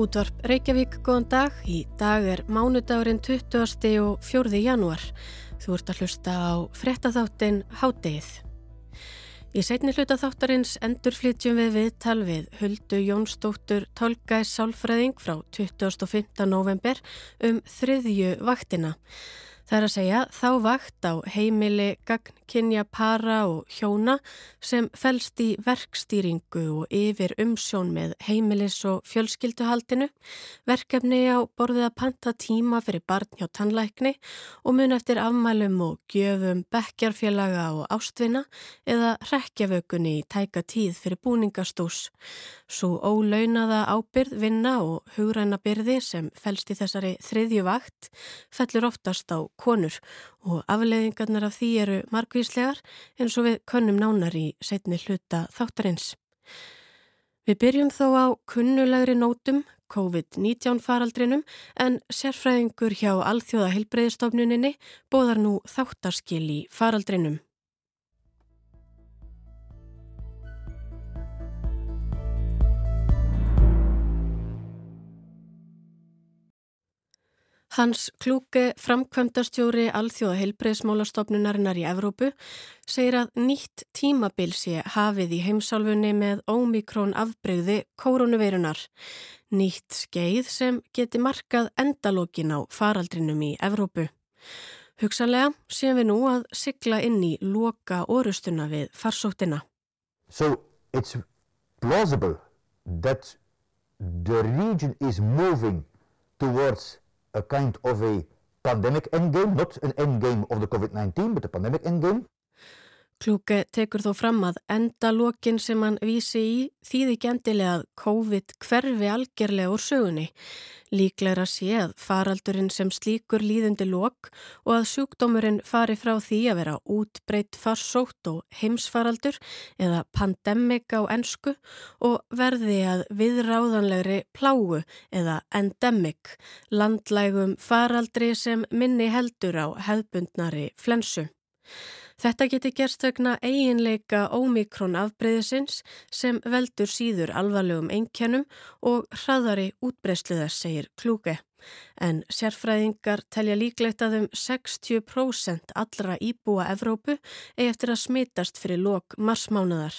Útvarp Reykjavík, góðan dag. Í dag er mánudagurinn 20. og 4. janúar. Þú ert að hlusta á frettatháttin Hádegið. Í setni hluta þáttarins endurflytjum við viðtal við Huldu Jónsdóttur Tolgæs Sálfræðing frá 25. november um þriðju vaktina. Það er að segja þá vakt á heimili gagnkynja para og hjóna sem fælst í verkstýringu og yfir umsjón með heimilis og fjölskylduhaldinu, verkefni á borðið að panta tíma fyrir barn hjá tannlækni og mun eftir afmælum og gjöfum bekkjarfélaga og ástvinna eða rekjavökunni í tæka tíð fyrir búningastús. Svo ólaunaða ábyrð, vinna og hugræna byrði sem fælst í þessari þriðju vakt fellur oftast á konur og afleiðingarnar af því eru margvíslegar eins og við könnum nánar í setni hluta þáttarins. Við byrjum þó á kunnulegri nótum COVID-19 faraldrinum en sérfræðingur hjá Alþjóða heilbreyðistofnuninni bóðar nú þáttarskil í faraldrinum. Hans Klúke, framkvæmdastjóri Alþjóða heilbreyðsmálastofnunarinnar í Evrópu, segir að nýtt tímabil sé hafið í heimsálfunni með ómikrón afbreyði kórunuveirunar. Nýtt skeið sem geti markað endalókin á faraldrinum í Evrópu. Hugsanlega séum við nú að sigla inn í loka orustuna við farsóttina. So it's plausible that the region is moving towards a kind of a pandemic endgame, not an endgame of the COVID-19, but a pandemic endgame. Klúke tekur þó fram að endalókin sem hann vísi í þýði gendilega að COVID hverfi algjörlega úr sögunni. Líklegra sé að faraldurinn sem slíkur líðundi lók og að sjúkdómurinn fari frá því að vera útbreytt farsótt og heimsfaraldur eða pandemik á ensku og verði að viðráðanlegri plágu eða endemik, landlægum faraldri sem minni heldur á hefbundnari flensu. Þetta geti gerst vegna eiginleika ómikrón afbreyðisins sem veldur síður alvarlegum einkennum og hraðari útbreysliðar, segir Klúke. En sérfræðingar telja líklegt að um 60% allra íbúa Evrópu eigi eftir að smitast fyrir lok marsmánaðar.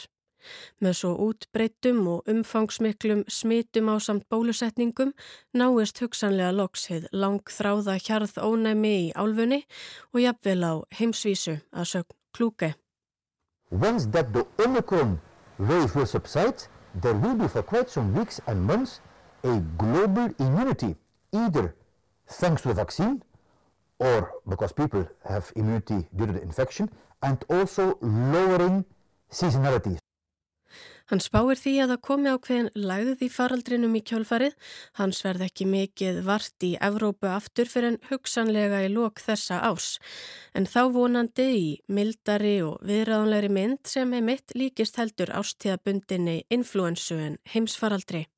Með svo útbreytum og umfangsmiklum smitum á samt bólusetningum náist hugsanlega loksið langþráða hjarð ónæmi í álfunni og jafnvel á heimsvísu að sögn klúke. Once that the Omicron wave will subside, there will be for quite some weeks and months a global immunity, either thanks to the vaccine or because people have immunity due to the infection, and also lowering seasonality. Hann spáir því að það komi ákveðin lagð í faraldrinum í kjálfarið, hans verð ekki mikið vart í Evrópu aftur fyrir en hugsanlega í lok þessa ás. En þá vonandi í mildari og viðræðanlegri mynd sem er mitt líkist heldur ástíðabundinni influensu en heimsfaraldri.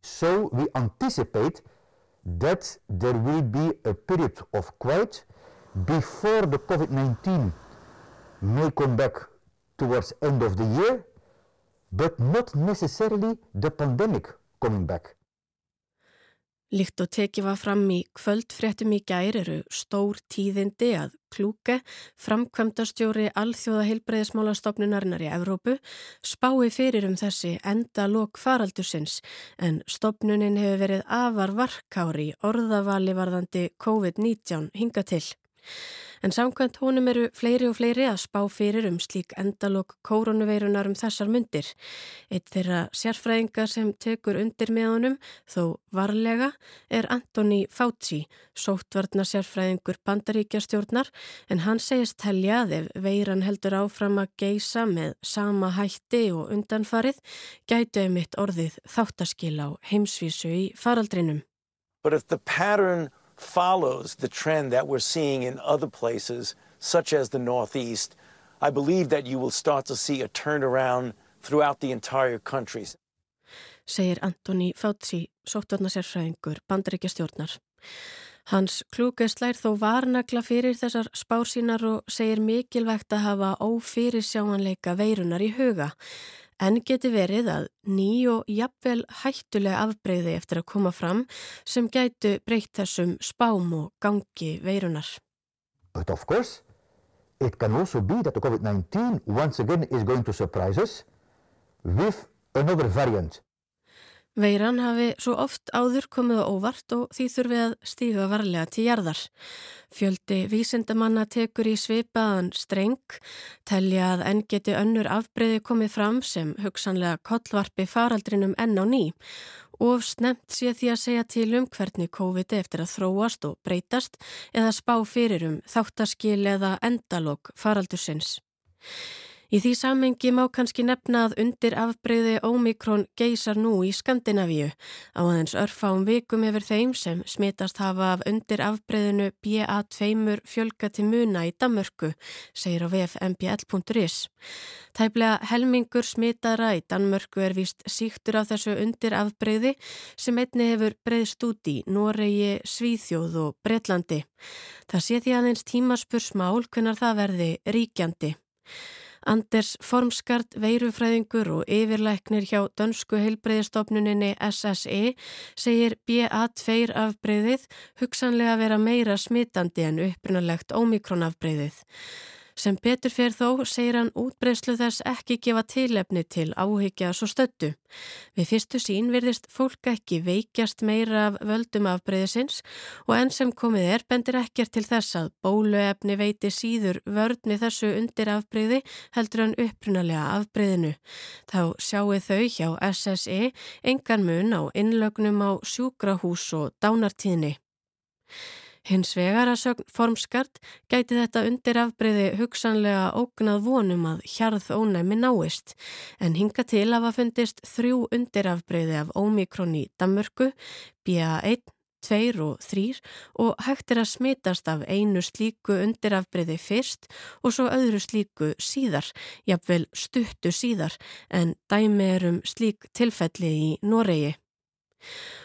So we anticipate that there will be a period of quiet before the COVID-19 may come back towards end of the year but not necessarily the pandemic coming back. Líkt og tekið var fram í kvöldfréttum í gær eru stór tíðindi að klúke, framkvæmdastjóri alþjóða heilbreyðismálastofnunarinnar í Evrópu, spái fyrir um þessi enda lok faraldursins en stopnunin hefur verið afar varkári orðavali varðandi COVID-19 hinga til. En samkvæmt honum eru fleiri og fleiri að spá fyrir um slík endalok koronaveirunar um þessar myndir. Eitt þeirra sérfræðinga sem tekur undir með honum, þó varlega, er Antoni Fauci, sóttvarnar sérfræðingur bandaríkjastjórnar, en hann segist telja að ef veiran heldur áfram að geisa með sama hætti og undanfarið, gætu emitt orðið þáttaskil á heimsvísu í faraldrinum. But if the pattern follows the trend that we're seeing in other places, such as the Northeast, I believe that you will start to see a turnaround throughout the entire countries. Segir Antoni Fauci, sóttarnasérfræðingur, bandaríkjastjórnar. Hans klúke slær þó varnagla fyrir þessar spársínar og segir mikilvægt að hafa ófyrir sjáanleika veirunar í huga. En geti verið að ný og jafnvel hættuleg afbreyði eftir að koma fram sem gætu breytt þessum spám og gangi veirunar. But of course, it can also be that the COVID-19 once again is going to surprise us with another variant. Veiran hafi svo oft áður komið á óvart og því þurfi að stíga varlega til jarðar. Fjöldi vísindamanna tekur í svipaðan streng, telja að enn geti önnur afbreyði komið fram sem hugsanlega kollvarpi faraldrinum enn á ný og snemt sé því að segja til um hvernig COVID eftir að þróast og breytast eða spá fyrir um þáttaskil eða endalók faraldursins. Í því samengi má kannski nefna að undir afbreyði Omikron geysar nú í Skandinavíu á aðeins örfáum vikum yfir þeim sem smitast hafa af undir afbreyðinu BA2 fjölga til muna í Danmörku, segir á vfmbl.is. Tæplega helmingur smitara í Danmörku er vist síktur af þessu undir afbreyði sem einni hefur breyðst út í Noregi, Svíþjóð og Breitlandi. Það sé því aðeins tímaspursmál hvernar það verði ríkjandi. Anders Formskart, veirufræðingur og yfirleiknir hjá dönsku heilbreyðistofnuninni SSE segir BA2 afbreyðið hugsanlega vera meira smitandi en upprunalegt ómikronafbreyðið. Sem betur fyrir þó segir hann útbreyslu þess ekki gefa tilefni til áhyggja svo stöttu. Við fyrstu sín virðist fólk ekki veikjast meira af völdum afbreyðisins og enn sem komið er bendir ekkert til þess að bóluefni veiti síður vörni þessu undir afbreyði heldur hann upprunalega afbreyðinu. Þá sjáu þau hjá SSE engan mun á innlögnum á sjúkrahús og dánartíðni. Hins vegar að sögn formskart gæti þetta undir afbreyði hugsanlega ógnað vonum að hjarð ónæmi náist en hinga til að hafa fundist þrjú undir afbreyði af ómikrón í Danmörku, BA1, 2 og 3 og hægt er að smitast af einu slíku undir afbreyði fyrst og svo öðru slíku síðar, jafnvel stuttu síðar en dæmi er um slík tilfelli í Noregi.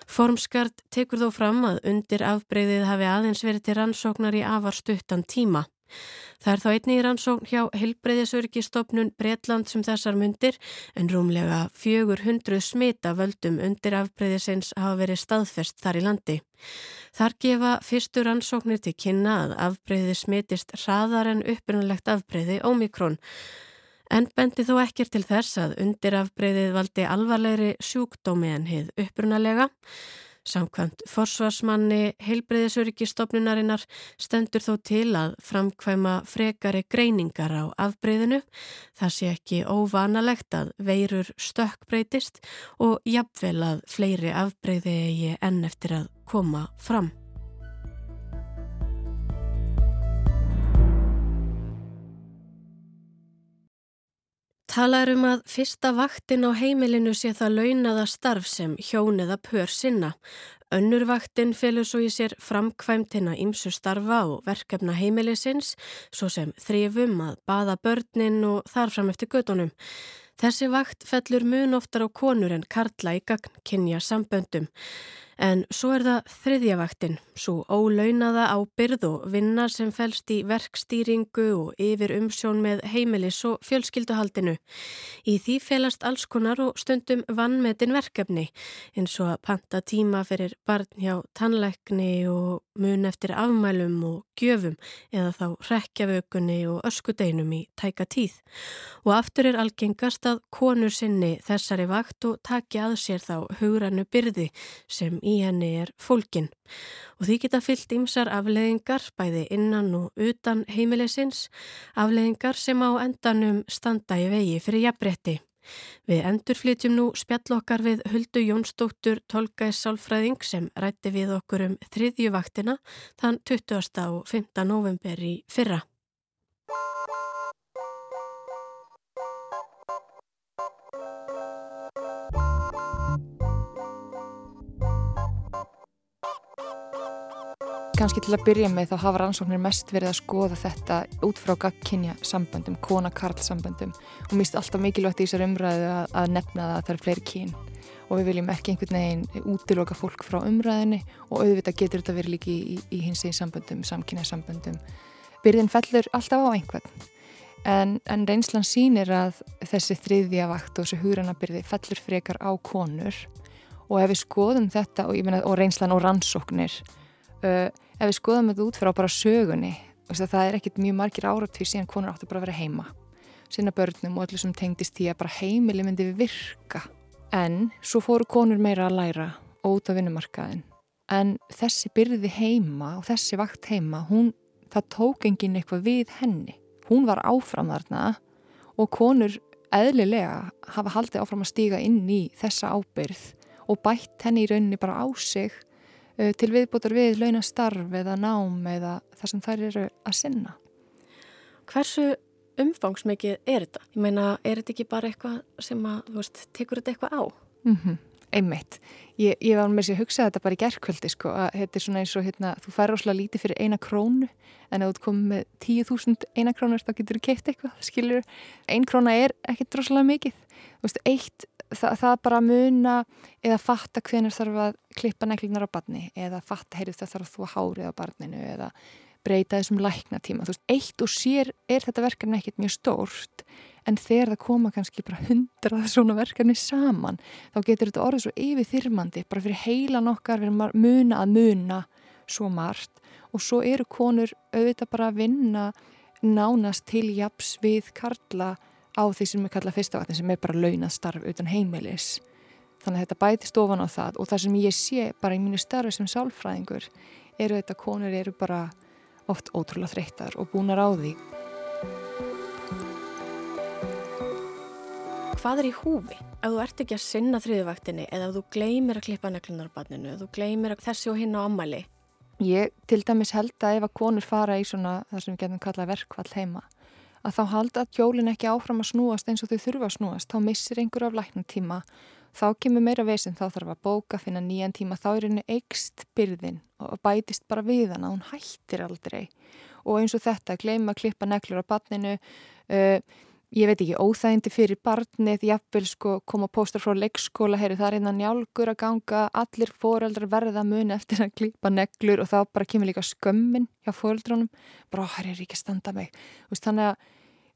Formskart tekur þó fram að undir afbreyðið hafi aðeins verið til rannsóknar í afar stuttan tíma. Það er þá einni í rannsókn hjá Hilbreyðisörgistofnun Breitland sem þessar myndir en rúmlega 400 smita völdum undir afbreyðisins hafa verið staðfest þar í landi. Þar gefa fyrstu rannsóknir til kynna að afbreyði smitist hraðar en upprunnulegt afbreyði ómikrón en bendi þó ekkir til þess að undirafbreyðið valdi alvarlegri sjúkdómi en hið upprunalega. Samkvæmt forsvarsmanni heilbreyðisörygistofnunarinnar stendur þó til að framkvæma frekari greiningar á afbreyðinu. Það sé ekki óvanalegt að veirur stökkbreytist og jafnvel að fleiri afbreyði eigi enn eftir að koma fram. Talað um að fyrsta vaktin á heimilinu sé það launaða starf sem hjón eða pör sinna. Önnur vaktin felur svo í sér framkvæmtina ímsu starfa og verkefna heimilisins, svo sem þrifum að baða börnin og þarfram eftir gödunum. Þessi vakt fellur mun oftar á konur en karla í gagn kynja samböndum. En svo er það þriðjavaktin, svo ólaunaða ábyrð og vinna sem fælst í verkstýringu og yfir umsjón með heimilis og fjölskylduhaldinu. Í því félast alls konar og stundum vannmetin verkefni eins og að panta tíma fyrir barn hjá tannleikni og mun eftir afmælum og gjöfum eða þá rekjavökunni og öskudeinum í tæka tíð. Og aftur er algengast að konur sinni þessari vakt og taki að sér þá hugrannu byrði sem í henni er fólkin og því geta fyllt ymsar afleðingar bæði innan og utan heimilisins, afleðingar sem á endanum standa í vegi fyrir jafnbretti. Við endurflytjum nú spjallokkar við Huldu Jónsdóttur Tolgæs Sálfræðing sem rætti við okkur um þriðjuvaktina þann 20. og 5. november í fyrra. Kanski til að byrja með þá hafa rannsóknir mest verið að skoða þetta út frá gagkinja samböndum, kona-karl samböndum og finnst alltaf mikilvægt í þessar umræðu að, að nefna það að það er fleiri kín og við viljum ekki einhvern veginn útiloka fólk frá umræðinni og auðvitað getur þetta verið líki í, í, í hins eginn samböndum, samkynja samböndum. Byrðin fellur alltaf á einhvern. En, en reynslan sínir að þessi þriðja vakt og þessi hugranabyrði fellur frekar á konur. Og ef við skoðum þetta og, og reynslan og rannsóknir uh, ef við skoðum þetta út frá bara sögunni það er ekkit mjög margir áratví síðan konur áttu bara að vera heima. Sinna börnum og allir sem tengdist því að bara heimili myndi virka. En svo fóru konur meira að læra út á vinnumarkaðin en þessi byrði heima og þessi vakt heima hún, það tók enginn eitthvað við henni. Hún var áfram þarna og konur eðlilega hafa haldið áfram að stíga inn í þessa ábyrð og bætt henni í rauninni bara á sig til viðbútar við launastarf eða nám eða það sem þær eru að sinna. Hversu umfangsmikið er þetta? Ég meina, er þetta ekki bara eitthvað sem að, þú veist, tekur þetta eitthvað á? Mm -hmm. Einmitt. Ég, ég var með sér að hugsa þetta bara í gerðkvöldi sko að þetta er svona eins og hérna þú fær ósláð lítið fyrir eina krónu en ef þú komið með 10.000 eina krónur þá getur þú keitt eitthvað, skilur ein króna er ekkert droslega mikið. Þú veist, eitt, það, það bara muna eða fatta hvenar þarf að klippa neklinar á barni eða fatta, heyrðu það þarf þú að hárið á barninu eða breyta þessum læknatíma, þú veist, eitt og sér er þetta verkefni ekkert mjög stórt en þegar það koma kannski bara hundrað svona verkefni saman þá getur þetta orðið svo yfirþyrmandi bara fyrir heilan okkar, við erum muna að muna svo margt. Og svo eru konur auðvitað bara að vinna nánast til japs við karla á því sem við kalla fyrstavatni sem er bara launað starf utan heimilis. Þannig að þetta bætist ofan á það. Og það sem ég sé bara í mínu starfi sem sálfræðingur eru þetta konur eru bara oft ótrúlega þreyttar og búnar á því hvað er í húfi? Ef þú ert ekki að sinna þriðuvaktinni eða ef þú gleymir að klippa neklunar á barninu, ef þú gleymir að þessi og hinn á ammali. Ég til dæmis held að ef að konur fara í svona það sem við getum kallað verkvall heima að þá halda hjólinn ekki áfram að snúast eins og þau þurfa að snúast, þá missir einhver af læknum tíma, þá kemur meira vesen, þá þarf að bóka, finna nýjan tíma, þá er henni eikst byrðin og bætist bara við hana, hún hættir aldrei og eins og þetta, gleyma að klippa neklur á barninu, uh, ég veit ekki, óþægindi fyrir barnið, jafnvel sko koma póstar frá leikskóla, heyri það er einna njálgur að ganga, allir foreldrar verða mun eftir að klípa neglur og þá bara kemur líka skömmin hjá foreldrunum, bara hér er ekki að standa mig, Vist, þannig að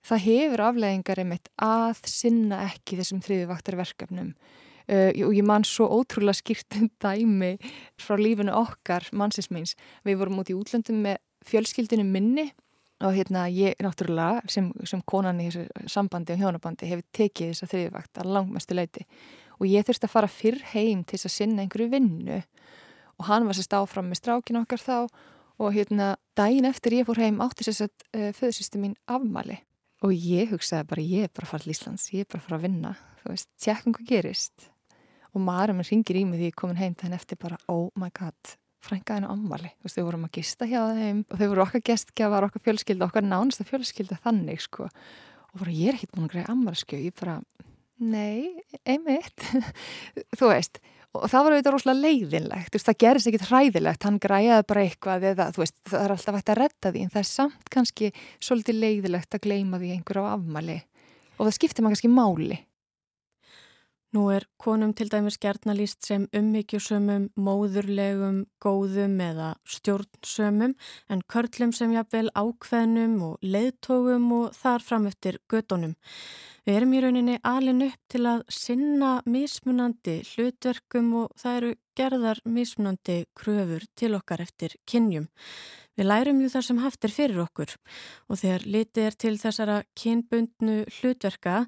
það hefur afleðingar einmitt að sinna ekki þessum þriðivaktarverkefnum uh, og ég man svo ótrúlega skýrtum dæmi frá lífunu okkar, mannsins meins, við vorum út í útlöndum með fjölskyldinu minni og hérna ég náttúrulega sem, sem konan í þessu sambandi og hjónabandi hefur tekið þessa þriðvakt að langmestu leiti og ég þurfti að fara fyrr heim til þess að sinna einhverju vinnu. Og hann var sérst áfram með strákin okkar þá. Og hérna daginn eftir ég fór heim átti sérst að uh, föðsýstu mín afmali og ég hugsaði bara ég er bara að fara til Íslands, ég er bara að fara að vinna. Þú veist, tjekkum hvað gerist. Og maður minn ringir í mig því ég komin heim þannig eftir bara oh my god frængaðinu ammali, þú veist, við vorum að gista hjá þeim og þau voru okkar gestgjafar, okkar fjölskylda okkar nánasta fjölskylda þannig sko. Og bara ég er ekkert búin að greiða ammalskjö ég bara, nei, einmitt. Þú veist og það var auðvitað rosalega leiðinlegt. Veist, það gerist ekkit hræðilegt, hann græði bara eitthvað eða, þú veist, það er alltaf hægt að redda því en það er samt kannski svolítið leiðilegt að gleima því einhver á afmali og það skiptir maður kannski máli Nú er konum til dæmis gertnalýst sem ummyggjusömmum, móðurlegum, góðum eða stjórnsömmum en körlum sem jafnvel ákveðnum og leiðtógum og þar fram eftir gödunum. Við erum í rauninni alin upp til að sinna mismunandi hlutverkum og það eru gerðar mismunandi kröfur til okkar eftir kynjum. Við lærum ju þar sem haft er fyrir okkur og þegar litið er til þessara kynbundnu hlutverka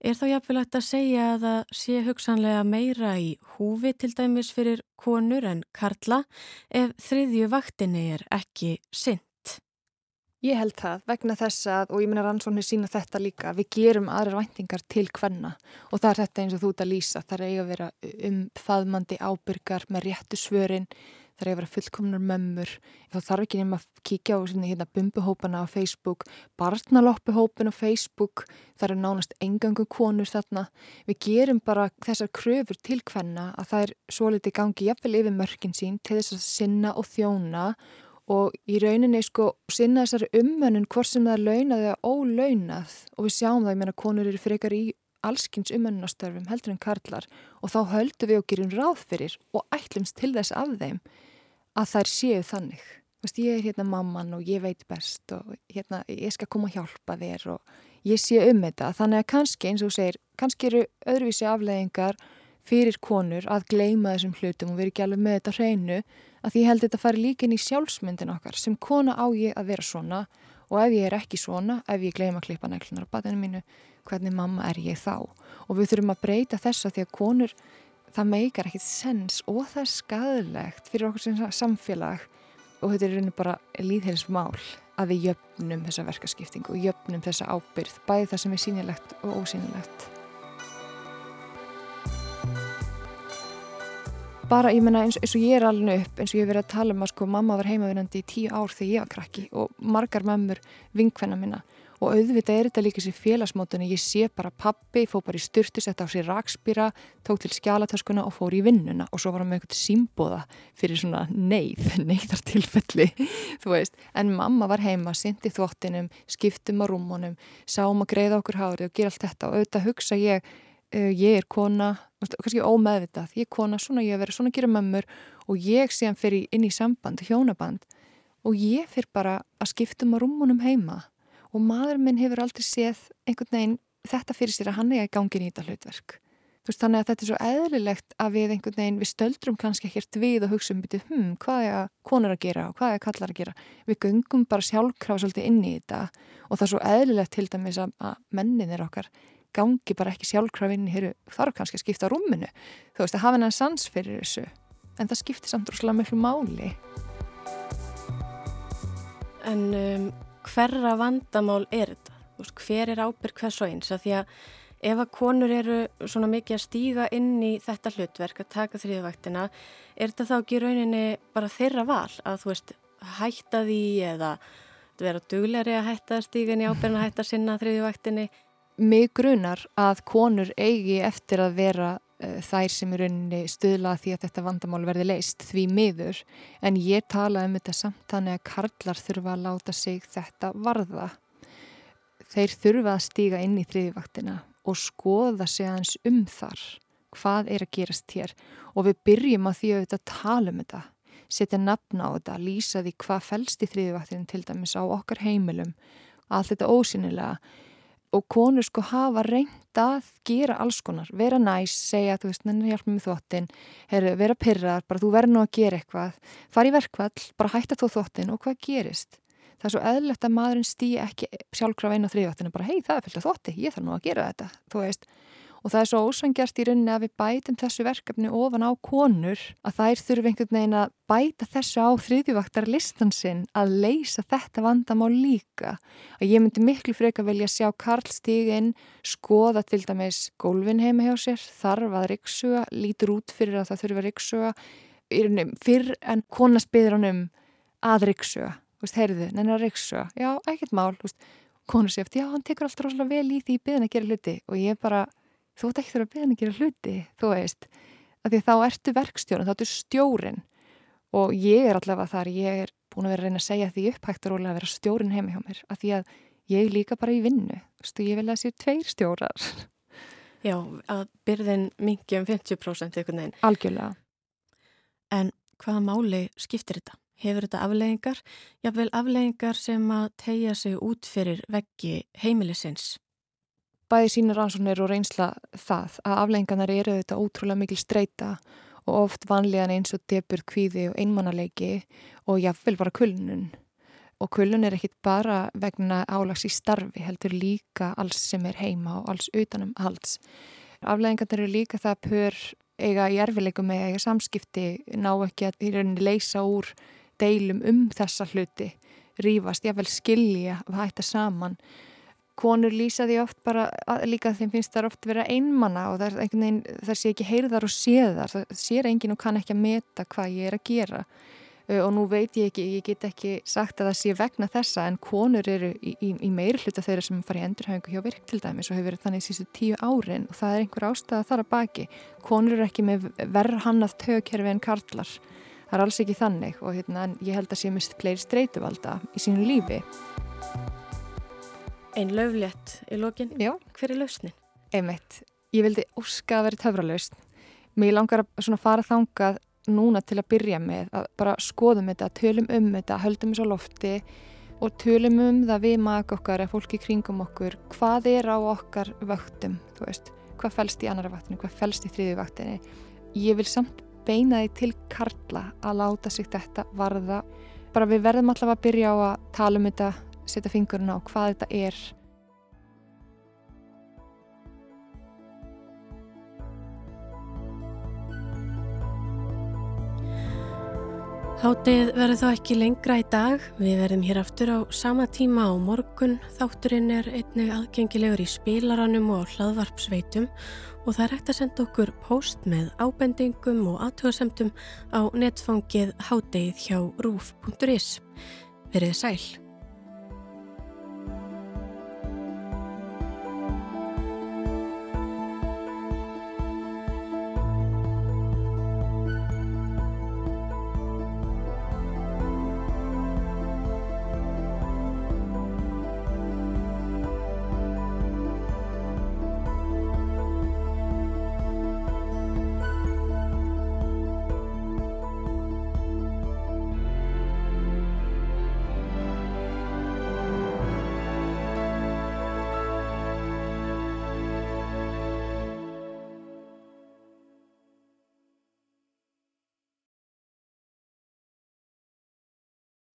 er þá jafnvelagt að segja að það sé hugsanlega meira í húfi til dæmis fyrir konur en karla ef þriðju vaktinni er ekki sinn. Ég held það vegna þess að, og ég minna rannsóknir sína þetta líka, við gerum aðrar væntingar til hvenna og það er þetta eins og þú ert að lýsa, það er eiga að vera um faðmandi ábyrgar með réttu svörin, er eiga að vera fullkomnar mömmur, þá þarf ekki nema að kíkja á hérna, bumbuhópana á Facebook, barnaloppuhópin á Facebook, það eru nánast engangum konur þarna, við gerum bara þessar kröfur til hvenna að það er svo litið gangi jafnvel yfir mörkin sín til þess að sinna og þjóna og í rauninni sko sinna þessari ummönnun hvort sem það er launað eða ólaunað og við sjáum það, ég menna konur eru frekar í allskynns ummönnunastörfum heldur en karlar og þá höldum við og gerum ráð fyrir og ætlumst til þess af þeim að þær séu þannig. Veist, ég er hérna mamman og ég veit best og hérna ég skal koma að hjálpa þér og ég sé um þetta. Þannig að kannski eins og þú segir kannski eru öðruvísi afleðingar fyrir konur að gleima þessum hlutum og vera ekki alveg með þetta hreinu að ég held þetta fari líka inn í sjálfsmyndin okkar. Sem kona á ég að vera svona og ef ég er ekki svona, ef ég gleima að klippa neklunar á batinu mínu, hvernig mamma er ég þá? Og við þurfum að breyta þess að því að konur, það meikar ekkit sens og það er skadilegt fyrir okkur sem samfélag og þetta er rauninni bara líðheilsmál að við jöfnum þessa verkaskiptingu og jöfnum þessa ábyrð, bæði það sem er sínilegt og ósínilegt. Bara, ég menna, eins, eins og ég er alveg upp, eins og ég hef verið að tala um að sko mamma var heimavinandi í tíu ár þegar ég var krakki og margar mömmur vinkvenna minna og auðvitað er þetta líka sér félagsmótunni, ég sé bara pappi, fóð bara í styrtu, setta á sér rakspýra, tók til skjálatöskuna og fór í vinnuna. Og svo var hann með eitthvað símbóða fyrir svona neyð, neyðartilfelli, þú veist. En mamma var heima, syndi þvottinum, skiptum á rúmunum, sáum að greiða okkur hárið og gera allt þetta. Og auðvitað hugsa ég, uh, ég er kona, kannski ómeðvitað, ég er kona, svona ég vera, svona gera mömmur. Og ég sé hann fyrir inn í samband, hjónaband. Og ég fyrir bara að skiptum á rúmunum heima og maður minn hefur aldrei séð einhvern veginn þetta fyrir sér að hann er í gangin í þetta hlutverk. Veist, þannig að þetta er svo eðlilegt að við einhvern veginn, við stöldrum kannski ekkert við og hugsa um byrju, hm, hvað er að konar að gera og hvað er að kallar að gera. Við göngum bara sjálfkráð svolítið inn í þetta og það er svo eðlilegt til dæmis að, menninir okkar gangi bara ekki sjálfkráð inn í hér þarf kannski að skipta rúminu. Þú veist, að hafa hennar sans fyrir þessu. En það skiptir samt rúslega mjög máli. En um, hverra vandamál er þetta? Veist, hver er ábyrg hvers og eins? Því að ef að konur eru svona mikið að stíga inn í þetta hlutverk að taka þrýðvæktina, er þetta þá ekki rauninni bara þeirra val að þú veist hætta því eða vera dugleiri að hætta að stíga inn í ábyrgin að hætta sinna þrýðvæktinni? Mig grunar að konur eigi eftir að vera þær sem er rauninni stuðla því að þetta vandamál verði leist því miður. En ég tala um þetta samt þannig að karlar þurfa að láta sig þetta varða. Þeir þurfa að stíga inn í þriðivaktina og skoða sig aðeins um þar hvað er að gerast hér. Og við byrjum að því að þetta tala um þetta setja nafn á þetta, lýsa því hvað fælst í þriðivaktinu til dæmis á okkar heimilum. Allt þetta ósynilega og konur sko hafa reynd að gera alls konar, vera næs segja þú veist, nenni hjálp með þvottin vera pyrrar, bara þú verður nú að gera eitthvað. Fara í verkvall, bara hætta þú þvottin og hvað gerist? Það er svo eðlert að maðurinn stýi ekki sjálfkraf einu á þriðvaktinu bara hei það er fylgt að þvótti, ég þarf nú að gera þetta. Þú veist, og það er svo ósangjast í rauninni að við bætum þessu verkefni ofan á konur að þær þurfum einhvern veginn að bæta þessu á þriðjuvaktar listansinn að leysa þetta vandamál líka. Að ég myndi miklu freka velja að sjá Karl stíginn skoða til dæmis gólfin heima hjá sér þarf að riksuga, lítur út fyrir að það þurfa að riksuga fyrr en konas byður hann um að riksuga heyrðu, nennar riksu, já, ekkert mál, konur sér eftir, já, hann tekur alltaf rosalega vel í því beðin að gera hluti. Og ég bara, þú ert ekki þurfa að beðin að gera hluti, þú veist, að því þá ertu verkstjórn, þá ertu stjórin og ég er allavega þar, ég er búin að vera að reyna að segja því upphægt og rólega að vera stjórin heima hjá mér, að því að ég líka bara í vinnu, þú veist, ég vil að sér tveir stjórar. Já, að byrðin mingi um 50% eitthvað neginn. Algjörlega. En hvaða máli skiptir þetta? hefur þetta afleggingar, jáfnveil afleggingar sem að tegja sig út fyrir veggi heimilisins. Bæði sínur ansóknir og reynsla það að afleggingarnar eru þetta ótrúlega mikil streyta og oft vanlegan eins og debur kvíði og einmannaleiki og jáfnveil bara kulnun. Og kulnun er ekkit bara vegna álags í starfi, heldur líka alls sem er heima og alls utanum alls. Afleggingarnar eru líka það pör eiga í erfileikum með eiga samskipti, ná ekki að leysa úr deilum um þessa hluti rýfast, jáfnveil skilja að hætta saman konur lýsa því oft bara líka þeim finnst það oft vera einmanna og það, veginn, það sé ekki heyrðar og séðar það sér enginn og kann ekki að meta hvað ég er að gera. Og nú veit ég ekki, ég get ekki sagt að það sé vegna þessa en konur eru í, í, í meiri hluta þeirra sem fara í endurhæfingu hjá virk til dæmis og hefur verið þannig sístu tíu árin og það er einhver ástæða þar að baki. Konur eru ekki með verð hannað tögkerfi en karlar. Það er alls ekki þannig og hérna, ég held að sé mist fleiri streytuvalda í sínu lífi Einn löflétt í lókin Já. hver er lausnin? Einmitt, ég vildi óska að vera töfralausn mér langar að fara þangað núna til að byrja með að bara skoðum þetta, tölum um þetta, höldum þessu á lofti og tölum um það við maka okkar eða fólki kringum okkur, hvað er á okkar vöktum, þú veist, hvað fælst í annara vaktinu, hvað fælst í þriði vaktinu. Ég vil samt beina því til Karla að láta sig þetta varða. Bara við verðum allavega að byrja á að tala um þetta, setja fingurinn á hvað þetta er Hátið verður þá ekki lengra í dag. Við verðum hér aftur á sama tíma á morgun. Þátturinn er einnig aðgengilegur í spilaranum og hlaðvarpsveitum og það er hægt að senda okkur post með ábendingum og aðtöðasemtum á netfangið hátið hjá rúf.is. Verðið sæl.